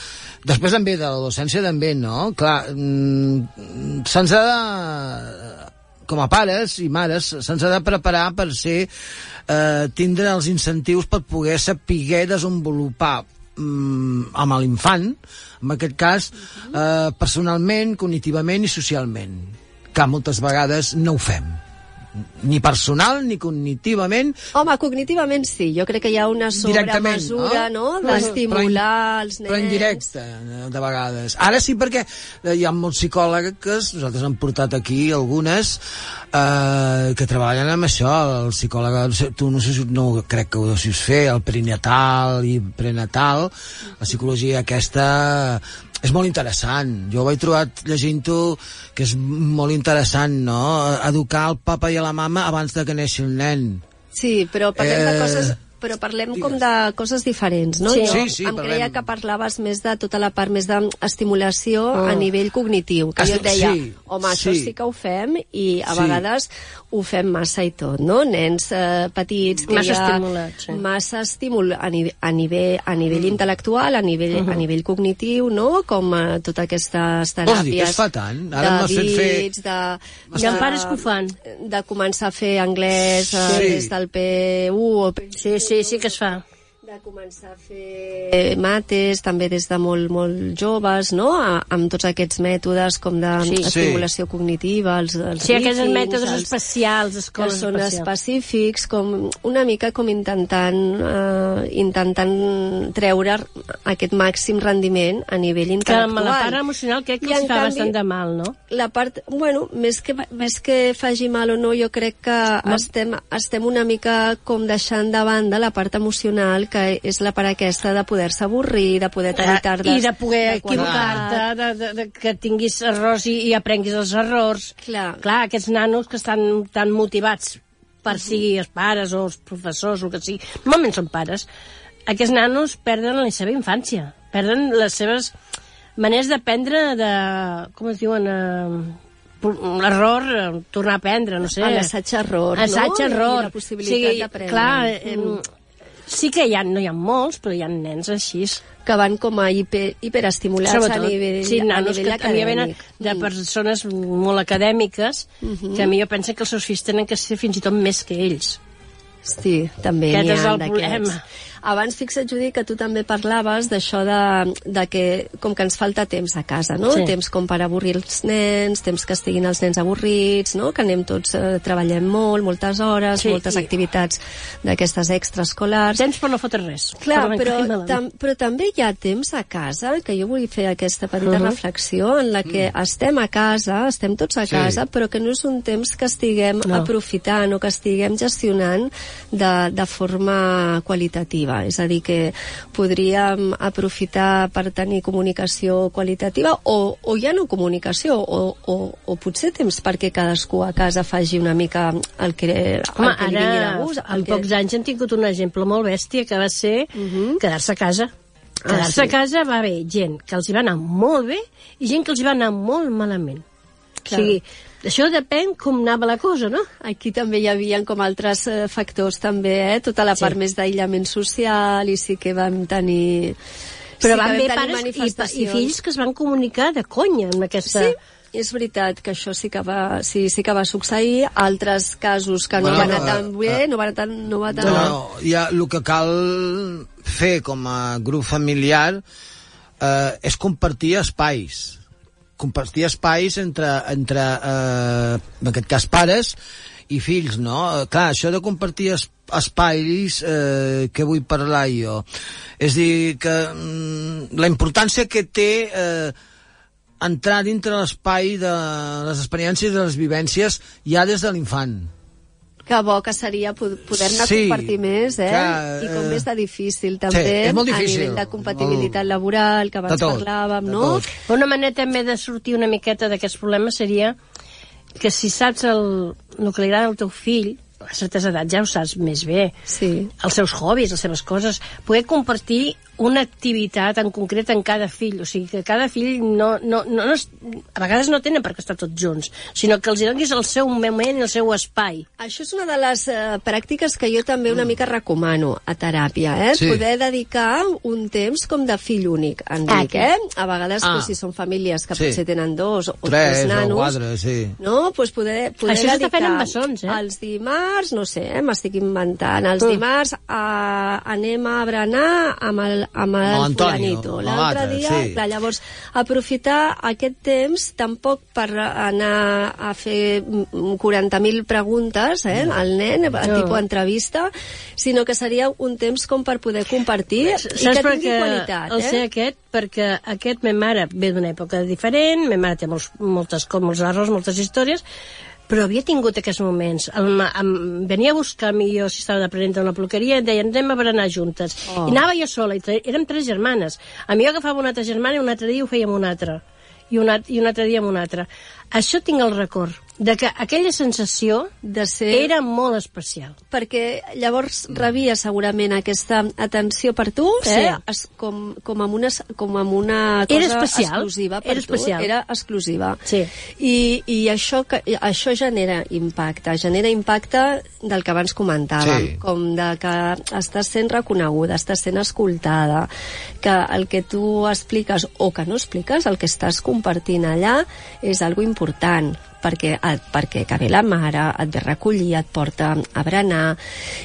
després també de l'adolescència també, no? Clar, mm, se'ns ha de com a pares i mares se'ns ha de preparar per ser eh, tindre els incentius per poder saber desenvolupar mm, amb l'infant, en aquest cas, eh, personalment, cognitivament i socialment, que moltes vegades no ho fem ni personal ni cognitivament Home, cognitivament sí. Jo crec que hi ha una sobremesura, no? Però- D'estimular els nens. però indirecte, eh, de vegades. Ara sí, perquè eh, hi ha molts psicòlegs, nosaltres hem portat aquí algunes, eh, que treballen amb això, el psicòleg, no tu no sé no crec que ho deus fer, el perinatal i prenatal, la psicologia aquesta és molt interessant. Jo ho he trobat llegint-ho que és molt interessant, no? Educar el papa i a la mama abans de que neixi el nen. Sí, però parlem de Eh, coses però parlem com de coses diferents, no? Sí. Jo Sí, sí, em parlem. creia que parlaves més de tota la part més d'estimulació Oh. a nivell cognitiu, que jo et Esti- deia, sí, home, això sí. sí que ho fem i a Sí. vegades ho fem massa i tot, no? Nens eh, petits que Massa hi ha estimulats, sí. massa estímul a, ni a nivell, a nivell intel·lectual, a nivell, Uh-huh. a nivell cognitiu, no? Com eh, totes aquestes teràpies Vols dir que es fa tant? Ara m'has fet fer- dits, de, Hi ha pares que ho fan. de començar a fer anglès eh, Sí. des del P1 o P Sí, sí, sí que es fa. De començar a fer mates també des de molt, molt joves, no? A, amb tots aquests mètodes com d'estimulació cognitiva, els, els Sí, aquests mètodes els- especials, que escoles són especials. específics, com una mica com intentant eh, intentant treure aquest màxim rendiment a nivell Que intel·lectual. amb la part emocional crec que I, els fa canvi, bastant de mal, no? la part, bueno, més que, més que faci mal o no, jo crec que estem, estem una mica com deixant de banda la part emocional, que és la part aquesta de poder-se avorrir, de poder tenir tardes... Eh, I de poder equivocar-te, de, de, de, que tinguis errors i, i aprenguis els errors. Clar. Clar, aquests nanos que estan tan motivats per sigui els pares o els professors, el que sigui, normalment són pares, aquests nanos perden la seva infància, perden les seves maneres d'aprendre de... com es diuen? Eh, l'error, tornar a aprendre, no sé. A l'assaig-error, no? Assaig-error. I la possibilitat d'aprendre. Clar, Mm. Sí que hi ha, no hi ha molts, però hi ha nens així. que van com a hiper, hiperestimulats Sobretot, a nivell, sí, a nanos nivell que a mi venen acadèmic. de Mm. persones molt acadèmiques que a mi jo penso que els seus fills tenen que ser fins i tot més que ells. Sí, també n'hi ha d'aquests. Abans, fixa't, Judit, que tu també parlaves d'això de, de que com que ens falta temps a casa, no? Sí. Temps com per avorrir els nens, temps que estiguin els nens avorrits, no? Que anem tots, eh, treballem molt, moltes hores, Sí, moltes i- activitats d'aquestes extraescolars. Temps per no fotre res. Clar, Per però, tam, però també hi ha temps a casa, que jo vull fer aquesta petita Mhm. reflexió, en la que estem a casa, estem tots a Sí. casa, però que no és un temps que estiguem No. aprofitant o que estiguem gestionant de, de forma qualitativa. És a dir, que podríem aprofitar per tenir comunicació qualitativa o, o ja no comunicació, o, o, o potser temps perquè cadascú a casa faci una mica el que, el Home, que li vingui de ara, gust. en que- pocs anys hem tingut un exemple molt bèstia que va ser quedar-se a casa. Ah, Quedar-se sí. a casa va haver gent que els hi va anar molt bé i gent que els hi va anar molt malament. Clar. O sigui, això depèn com anava la cosa, no? Aquí també hi havia com altres eh, factors també, eh? tota la Sí. part més d'aïllament social i sí que vam tenir Però sí van haver pares i, i fills que es van comunicar de conya amb aquesta... Sí, és veritat que això sí que va, sí, sí que va succeir, altres casos que no Bueno, van anar eh, tan bé, no van anar tan... No va tan... No, no, ja, el que cal fer com a grup familiar eh, és compartir espais compartir espais entre, entre eh, en aquest cas pares i fills, no? Eh, Clar, això de compartir es, espais eh, que vull parlar jo. És dir, que mm, la importància que té eh, entrar dintre l'espai de les experiències i de les vivències ja des de l'infant. Que bo que seria po- poder-ne Sí, compartir més, eh? clar, I com eh, és de difícil, també, és molt difícil. a nivell de compatibilitat laboral, que abans De tot, parlàvem, de no? tot. Una manera també de sortir una miqueta d'aquests problemes seria que si saps el, el que li agrada al teu fill, a certes edats ja ho saps més bé, Sí. els seus hobbies, les seves coses, poder compartir una activitat en concret en cada fill, o sigui que cada fill no, no, no, no es, a vegades no tenen per què estar tots junts, sinó que els donis el seu moment i el seu espai. Això és una de les eh, pràctiques que jo també una mica recomano a teràpia, eh? Sí. Poder dedicar un temps com de fill únic, en Ah, dic, eh? A vegades, Ah. pues, si són famílies que Sí. potser tenen dos o Tres tres o nanos, quatre, sí. no? Pues poder, poder Això s'està fent dedicar amb bessons, eh? Els dimarts, no sé, eh? m'estic inventant, els Mm. dimarts a, anem a berenar amb el, amb el Amb fulanito. L'altre dia, sí. clar, llavors, aprofitar aquest temps tampoc per anar a fer mm, 40.000 preguntes eh, al nen, No. tipus entrevista, sinó que seria un temps com per poder compartir i Saps que per tingui qualitat. el Eh? aquest? Perquè aquest, ma mare ve d'una època diferent, ma mare té molts, moltes, molts errors, moltes històries, però havia tingut aquests moments. El, ma- em, venia a buscar-me jo, si estava aprenent una peluqueria, i em deien, anem a berenar juntes. Oh. I anava jo sola, i érem tres germanes. A mi jo agafava una altra germana i un altre dia ho fèiem una altra. I un, i un altre dia amb una altra. Això tinc el record, de que aquella sensació de ser... era molt especial. perquè llavors rebia segurament aquesta atenció per tu, Sí. eh? Es, com, com, amb una, com amb una cosa Era especial, exclusiva per era tu. especial. Era exclusiva. Sí. I, i això, que, això genera impacte, genera impacte del que abans comentàvem, Sí. com de que estàs sent reconeguda, estàs sent escoltada, que el que tu expliques o que no expliques, el que estàs compartint allà, és algo important perquè, et, perquè que ve la mare, et ve recollir, et porta a berenar,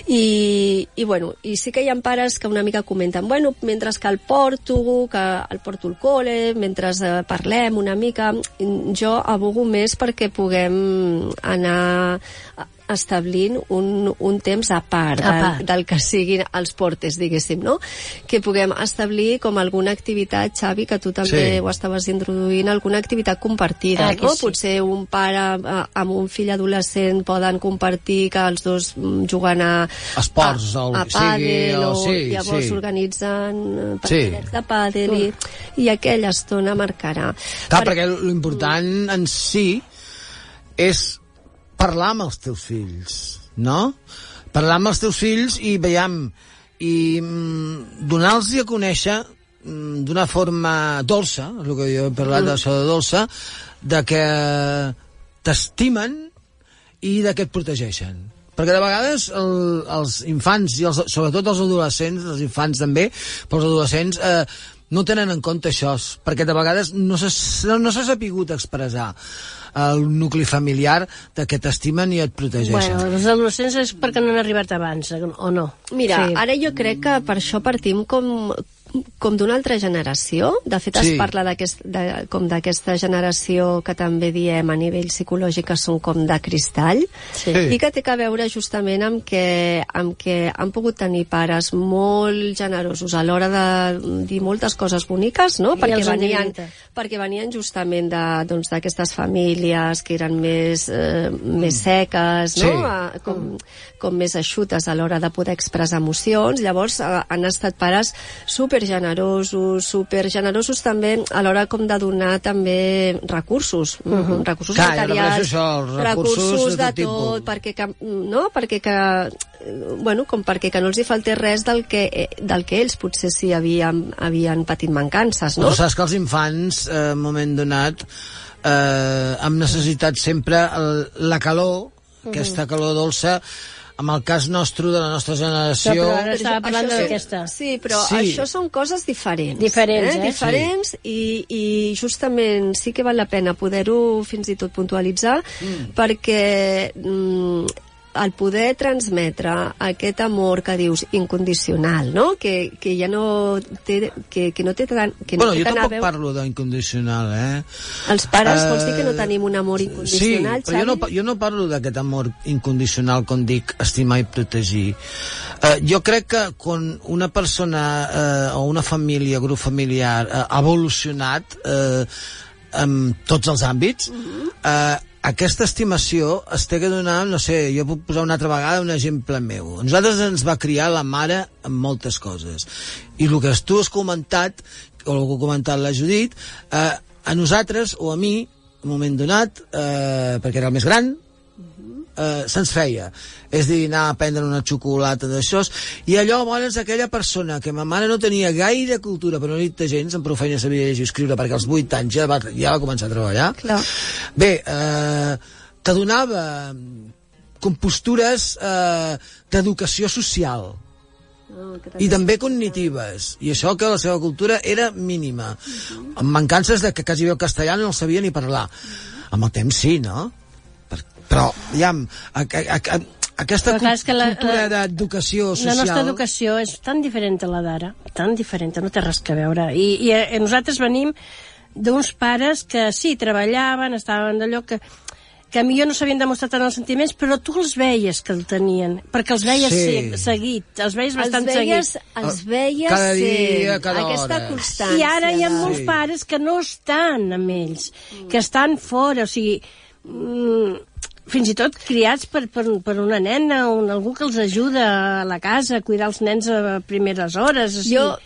i, i, bueno, i sí que hi ha pares que una mica comenten, bueno, mentre que el porto, que el porto al col·le, mentre eh, parlem una mica, jo abogo més perquè puguem anar establint un, un temps a part, A del, part. del que siguin els portes, diguéssim, no? Que puguem establir com alguna activitat, Xavi, que tu també Sí. ho estaves introduint, alguna activitat compartida, Ah, que no? sí. Potser un pare eh, amb un fill adolescent poden compartir que els dos juguen a... Esports, a, o a pàdel, o o sí, llavors sí. organitzen eh, Sí. partidets de pàdel i, i aquella estona marcarà. Clar, perquè l'important en si és parlar amb els teus fills, no? Parlar amb els teus fills i veiem i mm, donar-los a conèixer mm, d'una forma dolça, el que jo he parlat Mm. d'això de dolça, de que t'estimen i de que et protegeixen. Perquè de vegades el, els infants, i els, sobretot els adolescents, els infants també, però els adolescents, eh, no tenen en compte això, perquè de vegades no s'ha no s'ha sapigut expressar el nucli familiar de que t'estimen i et protegeixen. Bueno, els adolescents és perquè no han arribat abans, o no? Mira, Sí. ara jo crec que per això partim com com d'una altra generació. De fet, Sí. es parla d'aquest, de, com d'aquesta generació que també diem a nivell psicològic que són com de cristall Sí. i que té a veure justament amb que, amb que han pogut tenir pares molt generosos a l'hora de dir moltes coses boniques, no? I Perquè venien, perquè venien justament de- doncs, d'aquestes doncs, famílies que eren més, eh, més seques, no? Sí. A, com, com més eixutes a l'hora de poder expressar emocions. Llavors eh, han estat pares super generosos, super generosos també a l'hora com de donar també recursos, uh -huh. recursos Clar, materials, això, els recursos de de tot tipus. tot, perquè que, no? perquè que, eh, bueno, com perquè que no els hi faltés res del que, eh, del que ells potser sí havien, havien patit mancances, no? Però saps que els infants, eh, en un moment donat, eh, hem necessitat sempre el, la calor, aquesta calor dolça, amb el cas nostre, de la nostra generació... Però ara estava parlant sí- d'aquesta. Sí, però Sí. sí. això són coses diferents. Diferents, eh? Diferents, i, i justament sí que val la pena poder-ho fins i tot puntualitzar, mm. perquè mm, el poder transmetre aquest amor que dius incondicional, no? Que, que ja no té, que, que no té tant, que no bueno, té jo tant tampoc veure... parlo d'incondicional, eh? Els pares, vols dir que no Eh, tenim un amor incondicional, sí, però jo no, Xavi? jo no parlo d'aquest amor incondicional, com dic, estimar i protegir. Eh, jo crec que quan una persona eh, o una família, grup familiar, eh, ha evolucionat eh, en tots els àmbits, eh, aquesta estimació es té que donar, no sé, jo puc posar una altra vegada un exemple meu. Nosaltres ens va criar la mare amb moltes coses. I el que tu has comentat, o el que ha comentat la Judit, eh, a nosaltres, o a mi, en un moment donat, eh, perquè era el més gran, eh, se'ns feia. És dir, anar a prendre una xocolata d'això. I allò, llavors, aquella persona que ma mare no tenia gaire cultura, però no dit gens, en prou feina sabia llegir i escriure, perquè als 8 anys ja va, ja va començar a treballar. Clar. Bé, eh, te donava compostures eh, d'educació social. I també cognitives. I això que la seva cultura era mínima. Amb mancances de que quasi bé el castellà no el sabia ni parlar. Amb el temps sí, no? Per, però, aviam a, a, a, a, aquesta Però clar, és que la- cultura la- d'educació La social nostra educació és tan diferent a la d'ara, tan diferent, no té res que veure. I, i eh, nosaltres venim d'uns pares que sí, treballaven, estaven d'allò que que a millor no s'havien demostrat tant els sentiments, però tu els veies que el tenien, perquè els veies Sí. seguit, els veies bastant els veies, seguit. els veies Cada dia, cada aquesta hora. constància. I ara hi ha molts Sí. pares que no estan amb ells, que estan fora, o sigui, mm, fins i tot criats per, per, per una nena o un, algú que els ajuda a la casa a cuidar els nens a primeres hores. O sigui, Jo,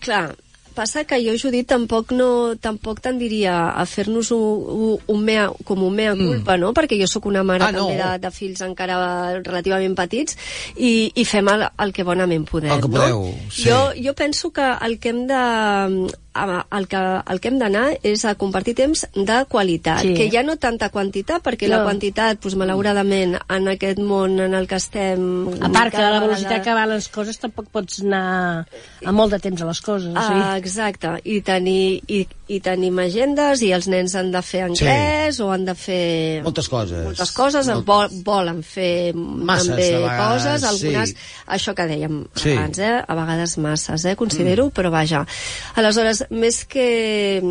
clar, passa que jo, Judit, tampoc no tampoc tendiria a fer-nos un, mea, com un mea culpa, mm. no? Perquè jo sóc una mare Ah, també no. de, de fills encara relativament petits i, i fem el, el que bonament podem, El que podeu, no? sí. Jo, jo penso que el que hem de el que, el que hem d'anar és a compartir temps de qualitat, Sí. que ja no tanta quantitat, perquè No. la quantitat, doncs, malauradament, en aquest món en el que estem... a part que a la velocitat vegada- que van les coses tampoc pots anar a molt de temps a les coses. Ah, exacte, i, tenir, i, i tenim agendes i els nens han de fer anglès sí. o han de fer moltes coses moltes coses, Molt- vol, volen fer Masses, també de vegades, coses, algunes, sí. això que dèiem Sí. abans, eh? a vegades masses, eh? considero, mm. però vaja. Aleshores, més que,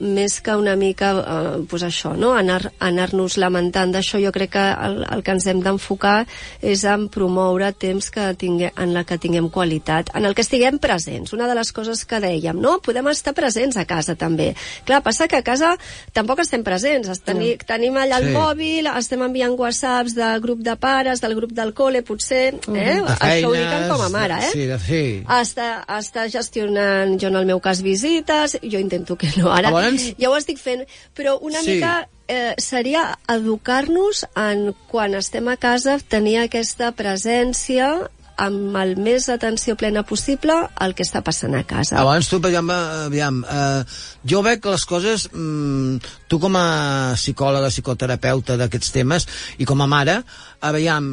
més que una mica, eh, pues això, no? anar- anar-nos lamentant d'això, jo crec que el, el que ens hem d'enfocar és en promoure temps que tingue, en la que tinguem qualitat, en el que estiguem presents. Una de les coses que dèiem, no? Podem estar presents a casa també. Clar, passa que a casa tampoc estem presents. Es teni, tenim allà el Sí. mòbil, estem enviant whatsapps del grup de pares, del grup del cole, potser, eh? de Això ho dic feines, com a mare, eh? sí, de fer està, està gestionant, jo en el meu cas, visites, jo intento que no ara, Llavors- ja ho estic fent, però una Sí. mica eh, seria educar-nos en quan estem a casa tenir aquesta presència amb el més atenció plena possible al que està passant a casa. Abans tu, exemple, aviam, eh, jo veig que les coses, mm, tu com a psicòloga, psicoterapeuta d'aquests temes, i com a mare, aviam,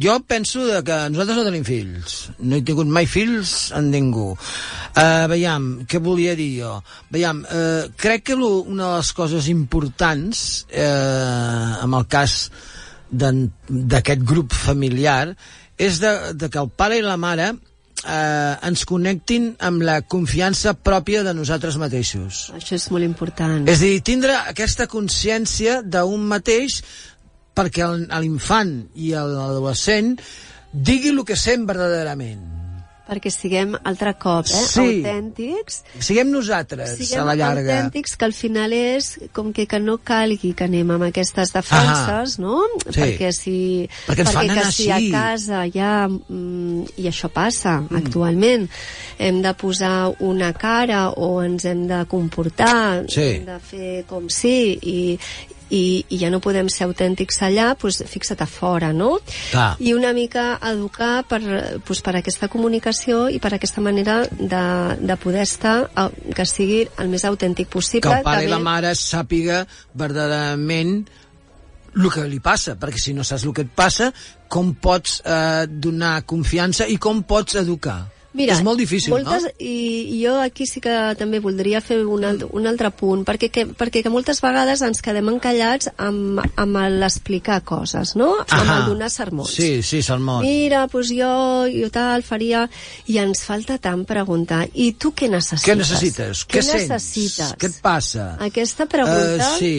jo penso que nosaltres no tenim fills, no he tingut mai fills en ningú. Uh, veiem, què volia dir jo? Veiem, uh, crec que lo, una de les coses importants, eh, en el cas d'aquest grup familiar, és de, de que el pare i la mare eh, ens connectin amb la confiança pròpia de nosaltres mateixos. Això és molt important. És dir, tindre aquesta consciència d'un mateix perquè l'infant i l'adolescent digui el que sent verdaderament. Perquè siguem altre cop eh, Sí. autèntics Siguem nosaltres, siguem a la llarga. autèntics, que al final és com que, que no calgui que anem amb aquestes defenses, no? Sí. Perquè si, Perquè ens fan que anar si a casa ja, mm, i això passa mm. actualment, hem de posar una cara o ens hem de comportar, Sí. hem de fer com sí, i, i, i ja no podem ser autèntics allà, doncs fixa't a fora, no? Clar. I una mica educar per, doncs per aquesta comunicació i per aquesta manera de, de poder estar, que sigui el més autèntic possible. Que el pare i també- la mare sàpiga verdaderament el que li passa, perquè si no saps el que et passa, com pots eh, donar confiança i com pots educar. Mira, és molt difícil, moltes, no? I, I jo aquí sí que també voldria fer un, alt, un altre punt, perquè que, perquè que moltes vegades ens quedem encallats amb, amb l'explicar coses, no? Amb el donar sermons. Sí, sí, sermons. Mira, doncs jo, jo tal, faria... I ens falta tant preguntar, i tu què necessites? Què necessites? Què, Què sents? necessites? Què et passa? Aquesta pregunta Eh, sí.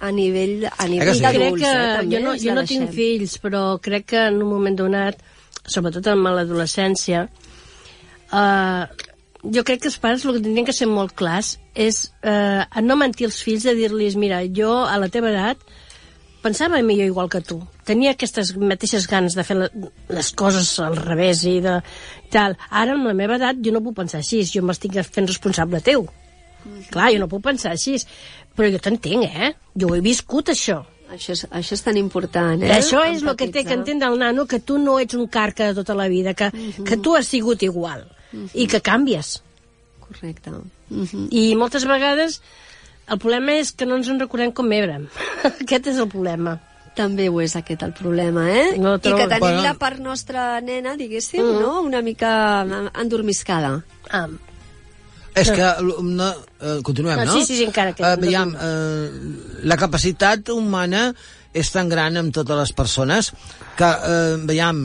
a nivell, a que nivell sí? d'adults, crec que eh, també, jo no, jo no tinc fills, però crec que en un moment donat, sobretot en l'adolescència, eh, jo crec que els pares el que tindrien que ser molt clars és eh, a no mentir als fills de dir-los, mira, jo a la teva edat pensava millor igual que tu. Tenia aquestes mateixes ganes de fer les coses al revés i de tal. Ara, amb la meva edat, jo no puc pensar així. Jo m'estic fent responsable teu. Clar, jo no puc pensar així. Però jo t'entenc, eh? Jo ho he viscut, això. Això és, això és tan important, eh? Això és el que té que entendre el nano, que tu no ets un carca de tota la vida, que, que tu has sigut igual i que canvies. Correcte. Mhm. I moltes vegades el problema és que no ens en recordem com érem. Aquest és el problema. També ho és aquest el problema, eh? No I que tenim Bueno. la part nostra nena, diguéssim, Mm. no? Una mica endormiscada. Ah, És que... No, eh, continuem, No, no? sí, sí, sí, encara que- Eh, veiem, eh, la capacitat humana és tan gran amb totes les persones que, eh, veiem,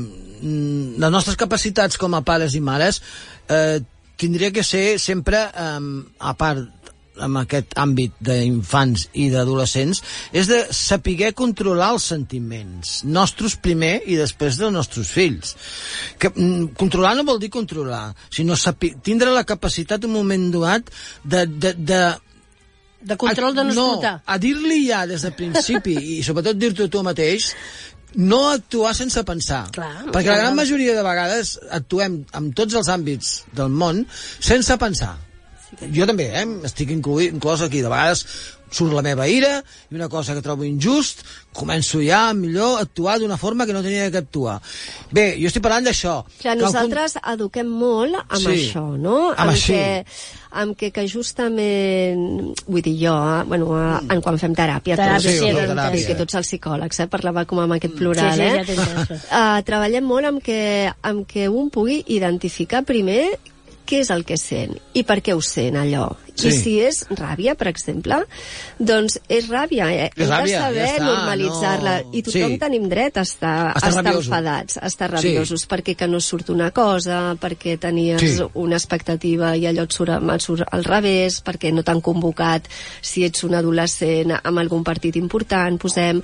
mm, les nostres capacitats com a pares i mares eh, tindria que ser sempre, eh, a part en aquest àmbit d'infants i d'adolescents, és de saber controlar els sentiments, nostres primer i després dels nostres fills. Que, mm, controlar no vol dir controlar, sinó sapi, tindre la capacitat un moment donat de, de, de de control de no, no, explotar. a dir-li ja des del principi, i sobretot dir-t'ho tu mateix, no actuar sense pensar. Clar, Perquè clar. la gran majoria de vegades actuem en tots els àmbits del món sense pensar. Jo també, eh? Estic inclòs aquí. De vegades surt la meva ira i una cosa que trobo injust, començo ja millor a actuar d'una forma que no tenia que actuar. Bé, jo estic parlant d'això. Clar, nosaltres eduquem molt amb Sí. això, no? Amb així. que, amb que, que justament, vull dir jo, eh, bueno, eh, en quan fem teràpia, Teràpia, tots, sí, que, la teràpia. que tots els psicòlegs, eh, parlava com amb aquest plural, Sí, sí, ja eh? això. Uh, treballem molt amb que, amb que un pugui identificar primer què és el que sent i per què ho sent allò. Sí. I si és ràbia, per exemple, doncs és ràbia. Eh? És Hem ràbia, de ja saber està, normalitzar-la. no- I tothom Sí. tenim dret a estar, Estar a estar rabiosos. enfadats, a estar Sí. rabiosos, perquè que no surt una cosa, perquè tenies Sí. una expectativa i allò et surt, et surt al revés, perquè no t'han convocat si ets un adolescent amb algun partit important, posem...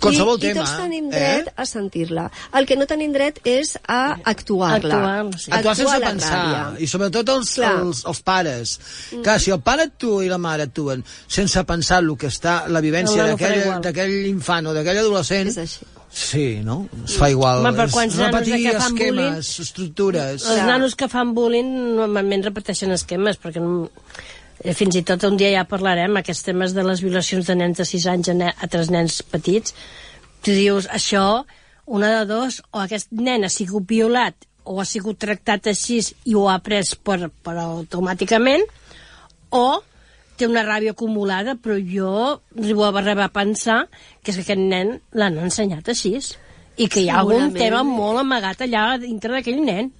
Qualsevol I, tema, I tots tenim eh? dret a sentir-la. El que no tenim dret és a actuar-la. Actuar, sí. actuar sense la pensar ràbia. i sobretot els, Clar. els, els pares que si el pare actua i la mare actuen sense pensar el que està la vivència d'aquell infant o d'aquell adolescent És així. sí, no? es fa igual Home, però és quants nanos repetir que fan esquemes, bullying- estructures Els nanos que fan bullying normalment repeteixen esquemes, perquè no, eh, fins i tot un dia ja parlarem aquests temes de les violacions de nens de 6 anys a, ne a tres nens petits. Tu dius, això, una de dos, o aquest nen ha sigut violat o ha sigut tractat així i ho ha pres per, per automàticament, o té una ràbia acumulada, però jo arribo a arribar a pensar que és que aquest nen l'han ensenyat així i que hi ha algun tema molt amagat allà dintre d'aquell nen.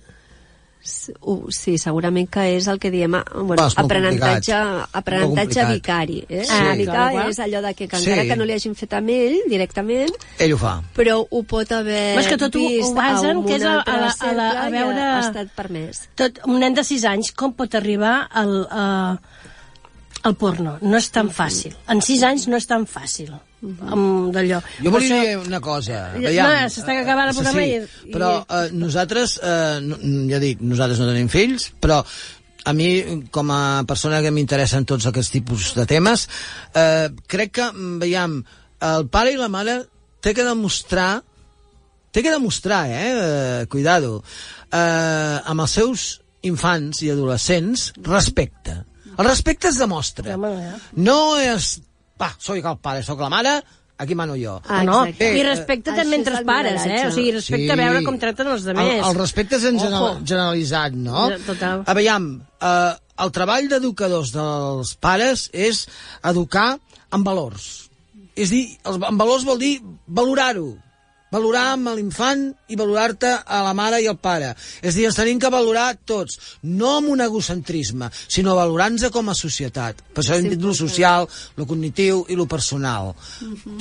Uh, sí, segurament que és el que diem bueno, Va, aprenentatge, aprenentatge vicari. Eh? Sí. Ah, vicari Clar, clar. és allò de que, que Sí. encara que no li hagin fet amb ell directament, ell ho fa però ho pot haver Però és que tot ho- ho vist basen, a un que és a- a la- a la- a veure- ha estat permès. Tot, un nen de 6 anys, com pot arribar al, uh, al porno? No és tan fàcil. En 6 anys no és tan fàcil. Amb d'allò. Jo volia això- dir una cosa. No, Veiem, s'està acabant el programa sí, i- Però eh, nosaltres, eh, no, ja dic, nosaltres no tenim fills, però a mi, com a persona que m'interessen tots aquests tipus de temes, eh, crec que, mm, veiem, el pare i la mare té que demostrar té que demostrar, eh, eh cuidado, eh, amb els seus infants i adolescents respecte. El respecte es demostra. Eh? No és, va, soy el pare, sóc la mare, aquí mano jo. Ah, no, exacte. i respecte Això també entre el els pares, eh? O sigui, respecte a veure com tracten els El, demés. el respecte és en general, generalitzat, no? Total. A veiem, eh, el treball d'educadors dels pares és educar amb valors. És dir, els, amb valors vol dir valorar-ho. Valorar amb l'infant i valorar-te a la mare i al pare. És a dir, ens tenim que valorar tots, no amb un egocentrisme, sinó valorant-nos com a societat. Per això hem dit lo social, lo cognitiu i lo personal.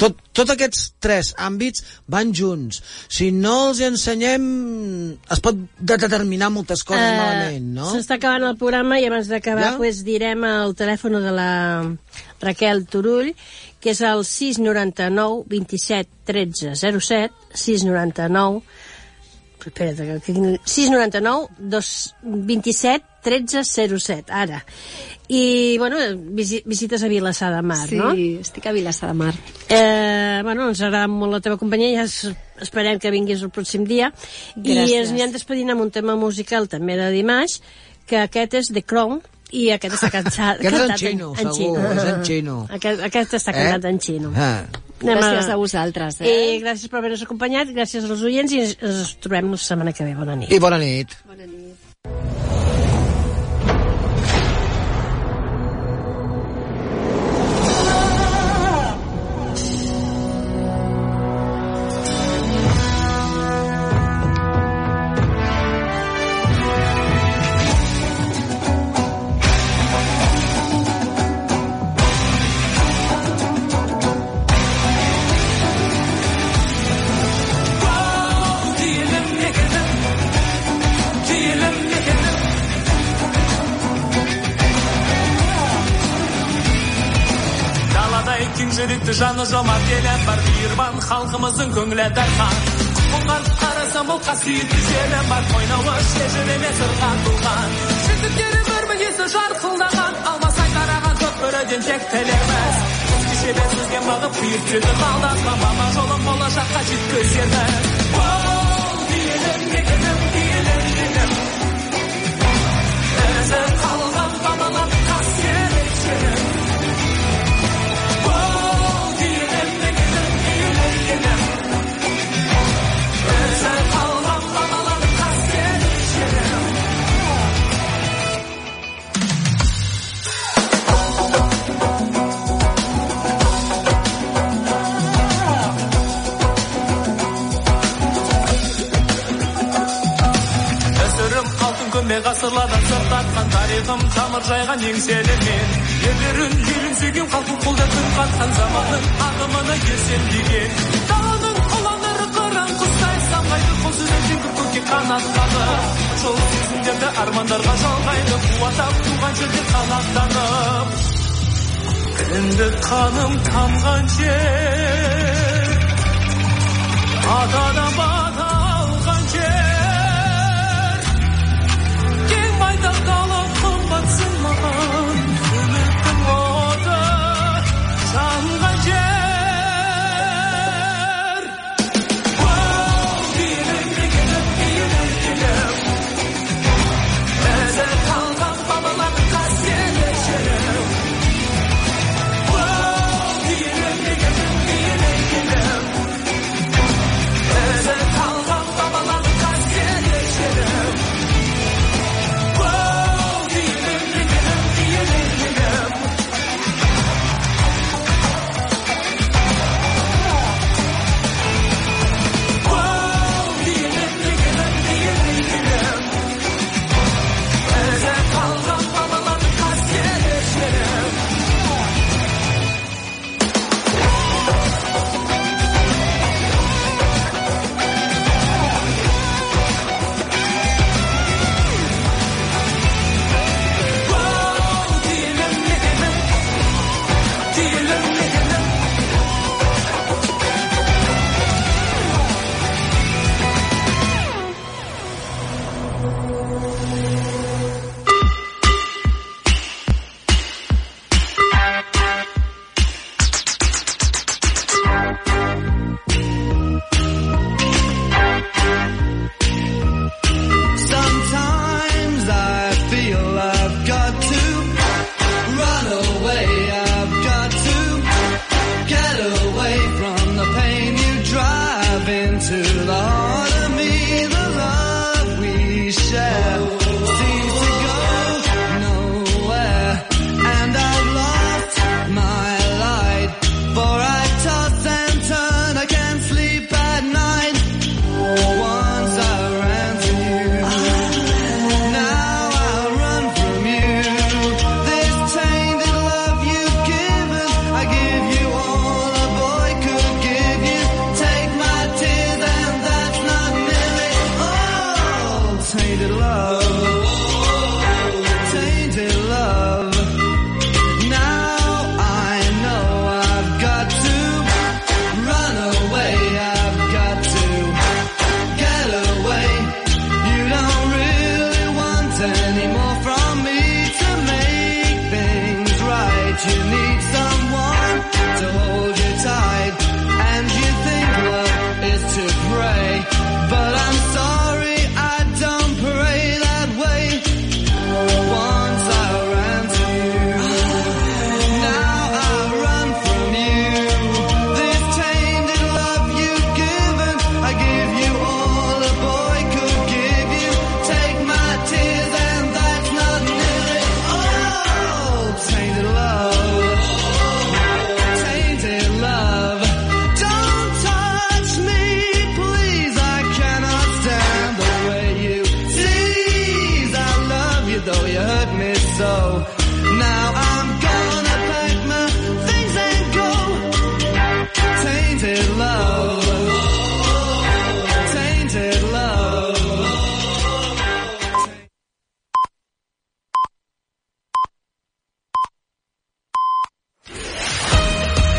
Tot, tot aquests tres àmbits van junts. Si no els ensenyem, es pot de- determinar moltes coses Eh, malament, no? S'està acabant el programa i abans d'acabar Ja? pues, direm el telèfon de la Raquel Turull, que és el 699 27 13 07, 699 espera't, que- que- 699 2, 27 13 07, ara. I, bueno, visi, visites a Vilassar de Mar, sí, no? estic a Vilassar de Mar. Eh, bueno, ens agrada molt la teva companyia, ja es- esperem que vinguis el pròxim dia. I Gràcies. ens anirem despedint amb un tema musical també de dimarts, que aquest és The Crown, i aquest està cansat, Aquest és en cantat xino, segur, és en xino. Aquest, aquest està cantat en xino. Ah. Anem Gràcies a vosaltres, eh? Eh, gràcies per haver-nos acompanyat, gràcies als oients i ens, ens trobem la setmana que ve. Bona nit. I bona nit. Bona nit. Жаны жомарт елі бар мейірбан халқымыздың көңілі дархан. Құлқынған қарасам ол қасиетті желі бар қойнауы шежіреме толған жетістіктері бір есе жарқылдаған алмасай тараған жоқ бірден тек тілерміз біз кешеден сізге бағып құйып жүрдік алдасма мама жолын болашаққа ізі қалған балалар көмбе ғасырлардан сыр тартқан тарихым тамыр жайған еңселермен ерлерін елін сүйген халқын қолдап үн қатқан заманның ағымына ерсем деген. Даланың ұландары қыран құстай самғайды қол сүзетін көкке қанаттанып жол сезімдерді армандарға жалғайды қуаттап туған жерде қанаттанып. Кіндік қаным тамған жер. Атадан